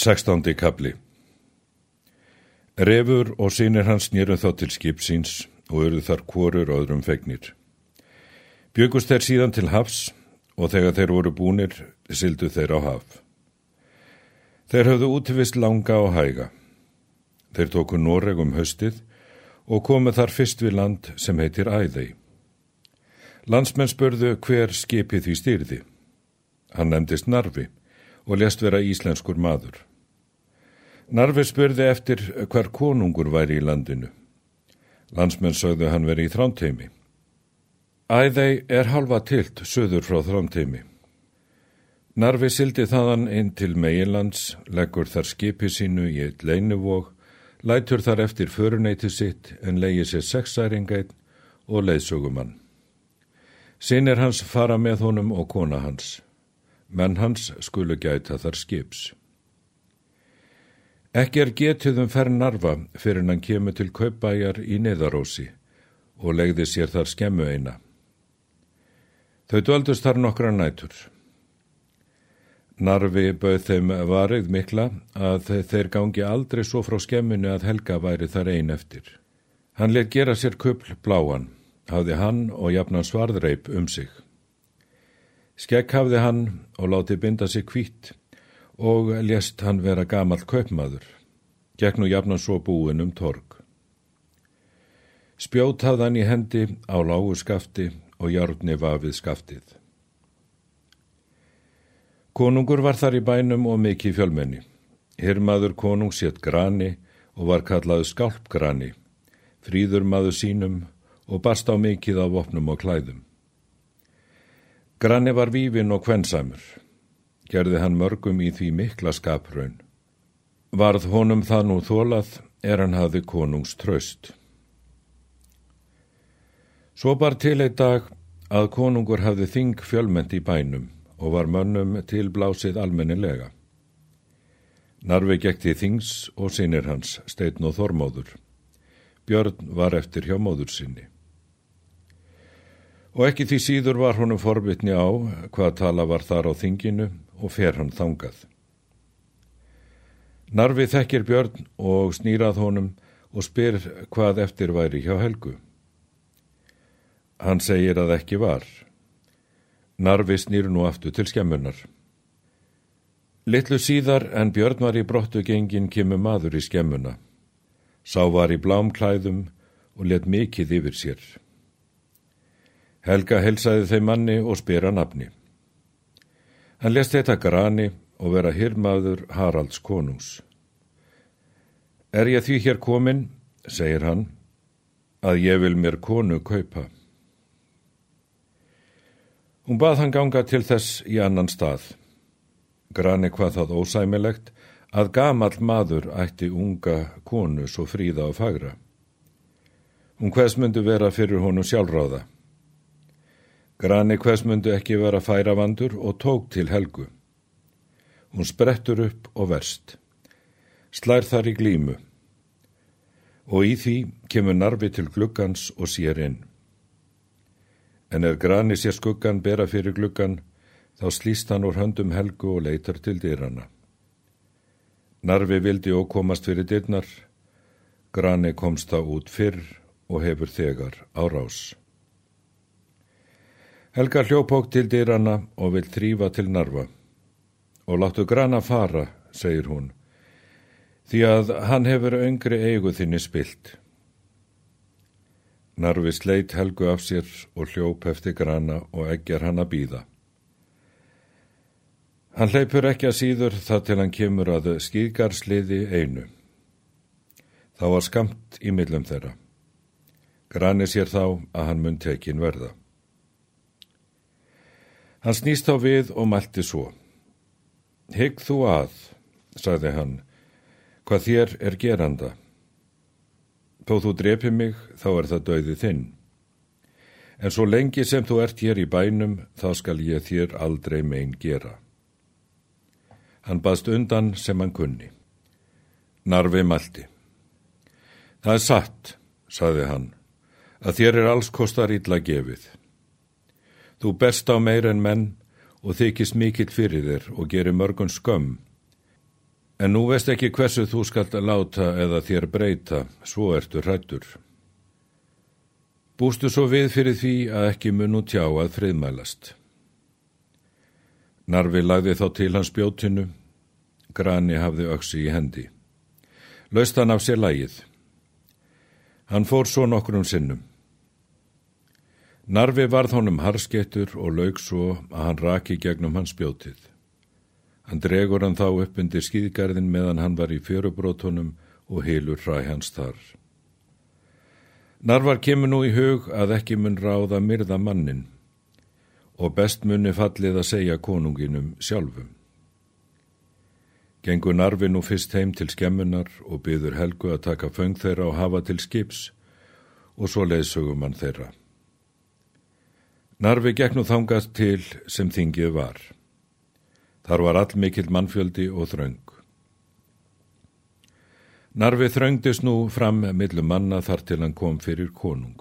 Sextándi kapli Refur og sínir hans nýru þá til skip síns og auðu þar kvorur öðrum fegnir. Bjögust þeir síðan til hafs og þegar þeir voru búnir sildu þeir á haf. Þeir höfðu útvist langa og hæga. Þeir tóku Noreg um höstið og komu þar fyrst við land sem heitir Æðei. Landsmenn spurðu hver skipið því styrði. Hann nefndist Narvi og lest vera íslenskur maður. Narfi spurði eftir hver konungur væri í landinu. Landsmenn sögðu hann veri í þrámteimi. Æðei er halva tilt söður frá þrámteimi. Narfi sildi þaðan inn til meginlands, leggur þar skipi sínu í eitt leinuvóg, lætur þar eftir föruneyti sitt en leiði sér sexæringætt og leiðsögumann. Sinir hans fara með honum og kona hans menn hans skulu gæta þar skips. Ekki er getið um færn narfa fyrir hann kemur til kaupbæjar í neðarósi og legði sér þar skemmu eina. Þau döldust þar nokkra nætur. Narfi bauð þeim varið mikla að þeir gangi aldrei svo frá skemminu að Helga væri þar ein eftir. Hann let gera sér kupl bláan, hafði hann og jafnan svarðreip um sig. Skekk hafði hann og láti binda sig kvít og lést hann vera gamall kaupmaður. Gekk nú jafnan svo búin um torg. Spjót hafði hann í hendi á lágu skafti og járni vafið skaftið. Konungur var þar í bænum og mikið fjölmenni. Hirmaður konung sétt grani og var kallaðu skálpgrani, fríður maður sínum og barst á mikið á vopnum og klæðum. Granni var vífin og kvensamur. Gerði hann mörgum í því mikla skapraun. Varð honum það nú þólað er hann hafi konungs tröst. Svo bar til eitt dag að konungur hafði þing fjölment í bænum og var mönnum tilblásið almennilega. Narvi gekti þings og sinir hans, steitn og þormóður. Björn var eftir hjá móður sinni og ekki því síður var honum forvitni á hvað tala var þar á þinginu og fer hann þangað. Narfi þekkir Björn og snýrað honum og spyr hvað eftir væri hjá Helgu. Hann segir að ekki var. Narfi snýr nú aftur til skemmunar. Littlu síðar en Björn var í brottu gengin kemur maður í skemmuna. Sá var í blámklæðum og let mikið yfir sér. Helga helsaði þeim manni og spyra nafni. Hann lest þetta grani og vera hirmaður Haralds konungs. Er ég því hér komin, segir hann, að ég vil mér konu kaupa. Hún bað hann ganga til þess í annan stað. Grani hvað það ósæmilegt að gamal maður ætti unga konu svo fríða og fagra. Hún hvers myndu vera fyrir honum sjálfráða. Grani hvers myndu ekki vera færavandur og tók til helgu. Hún sprettur upp og verst. Slær þar í glímu. Og í því kemur narfi til gluggans og sér inn. En er grani sér skuggan bera fyrir gluggan, þá slýst hann úr höndum helgu og leitar til dyrana. Narfi vildi og komast fyrir dyrnar, grani komst þá út fyrr og hefur þegar á rás. Helga hljópók til dýrana og vil þrýfa til narfa. Og láttu grana fara, segir hún, því að hann hefur öngri eigu þinni spilt. Narfi sleit Helgu af sér og hljóp eftir grana og eggjar hann að býða. Hann hleypur ekki að síður það til hann kemur að skýðgarsliði einu. Þá var skamt í millum þeirra. Grani sér þá að hann mun tekin verða. Hann snýst á við og mælti svo. Hygg þú að, sagði hann, hvað þér er geranda. Þó þú drepi mig, þá er það döiði þinn. En svo lengi sem þú ert hér í bænum, þá skal ég þér aldrei megin gera. Hann baðst undan sem hann kunni. Narfi mælti. Það er satt, sagði hann, að þér er alls kostar illa gefið. Þú best á meir en menn og þykist mikill fyrir þér og gerir mörgun skömm. En nú veist ekki hversu þú skalt láta eða þér breyta, svo ertu hrættur. Bústu svo við fyrir því að ekki munu tjá að friðmælast. Narfi lagði þá til hans bjótinu, grani hafði öksi í hendi. Laust hann af sér lægið. Hann fór svo nokkrum sinnum. Narfi varð honum harskettur og laug svo að hann raki gegnum hans bjótið. Hann dregur hann þá upp undir skýðgarðin meðan hann var í fjörubrótonum og hilur hræ hans þar. Narvar kemur nú í hug að ekki mun ráða myrða mannin og best munni fallið að segja konunginum sjálfum. Gengur Narvi nú fyrst heim til skemmunar og byður Helgu að taka föng þeirra og hafa til skips og svo leiðsögum hann þeirra. Narvi gekk nú þangast til sem þingið var. Þar var all mikill mannfjöldi og þröng. Narvi þröngdist nú fram millum manna þar til hann kom fyrir konung.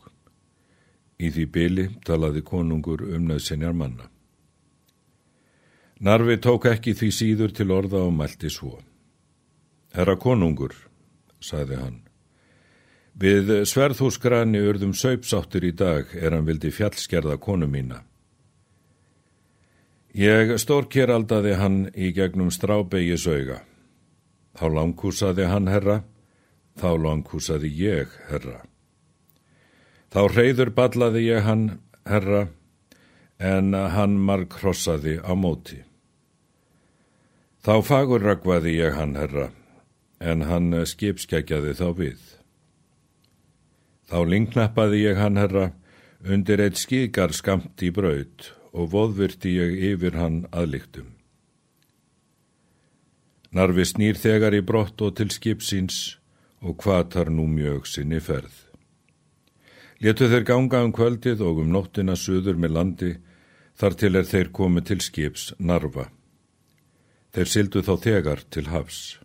Í því byli talaði konungur um nöðsinjar manna. Narvi tók ekki því síður til orða og mælti svo. Herra konungur, saði hann, Við sverðhúsgrani urðum söipsáttur í dag er hann vildi fjallskerða konu mína. Ég stórkeraldaði hann í gegnum strábegi söga. Þá langkúsaði hann herra, þá langkúsaði ég herra. Þá reyður ballaði ég hann herra, en hann marg krossaði á móti. Þá fagur rakvaði ég hann herra, en hann skipskækjaði þá við. Þá lingnappaði ég hann herra undir eitt skíkar skamt í braut og voðvirti ég yfir hann aðlíktum. Narfi snýr þegar í brott og til skipsins og kvatar nú mjög sinni ferð. Letu þeir ganga um kvöldið og um nóttina suður með landi þar til er þeir komið til skips Narfa. Þeir sildu þá þegar til hafs.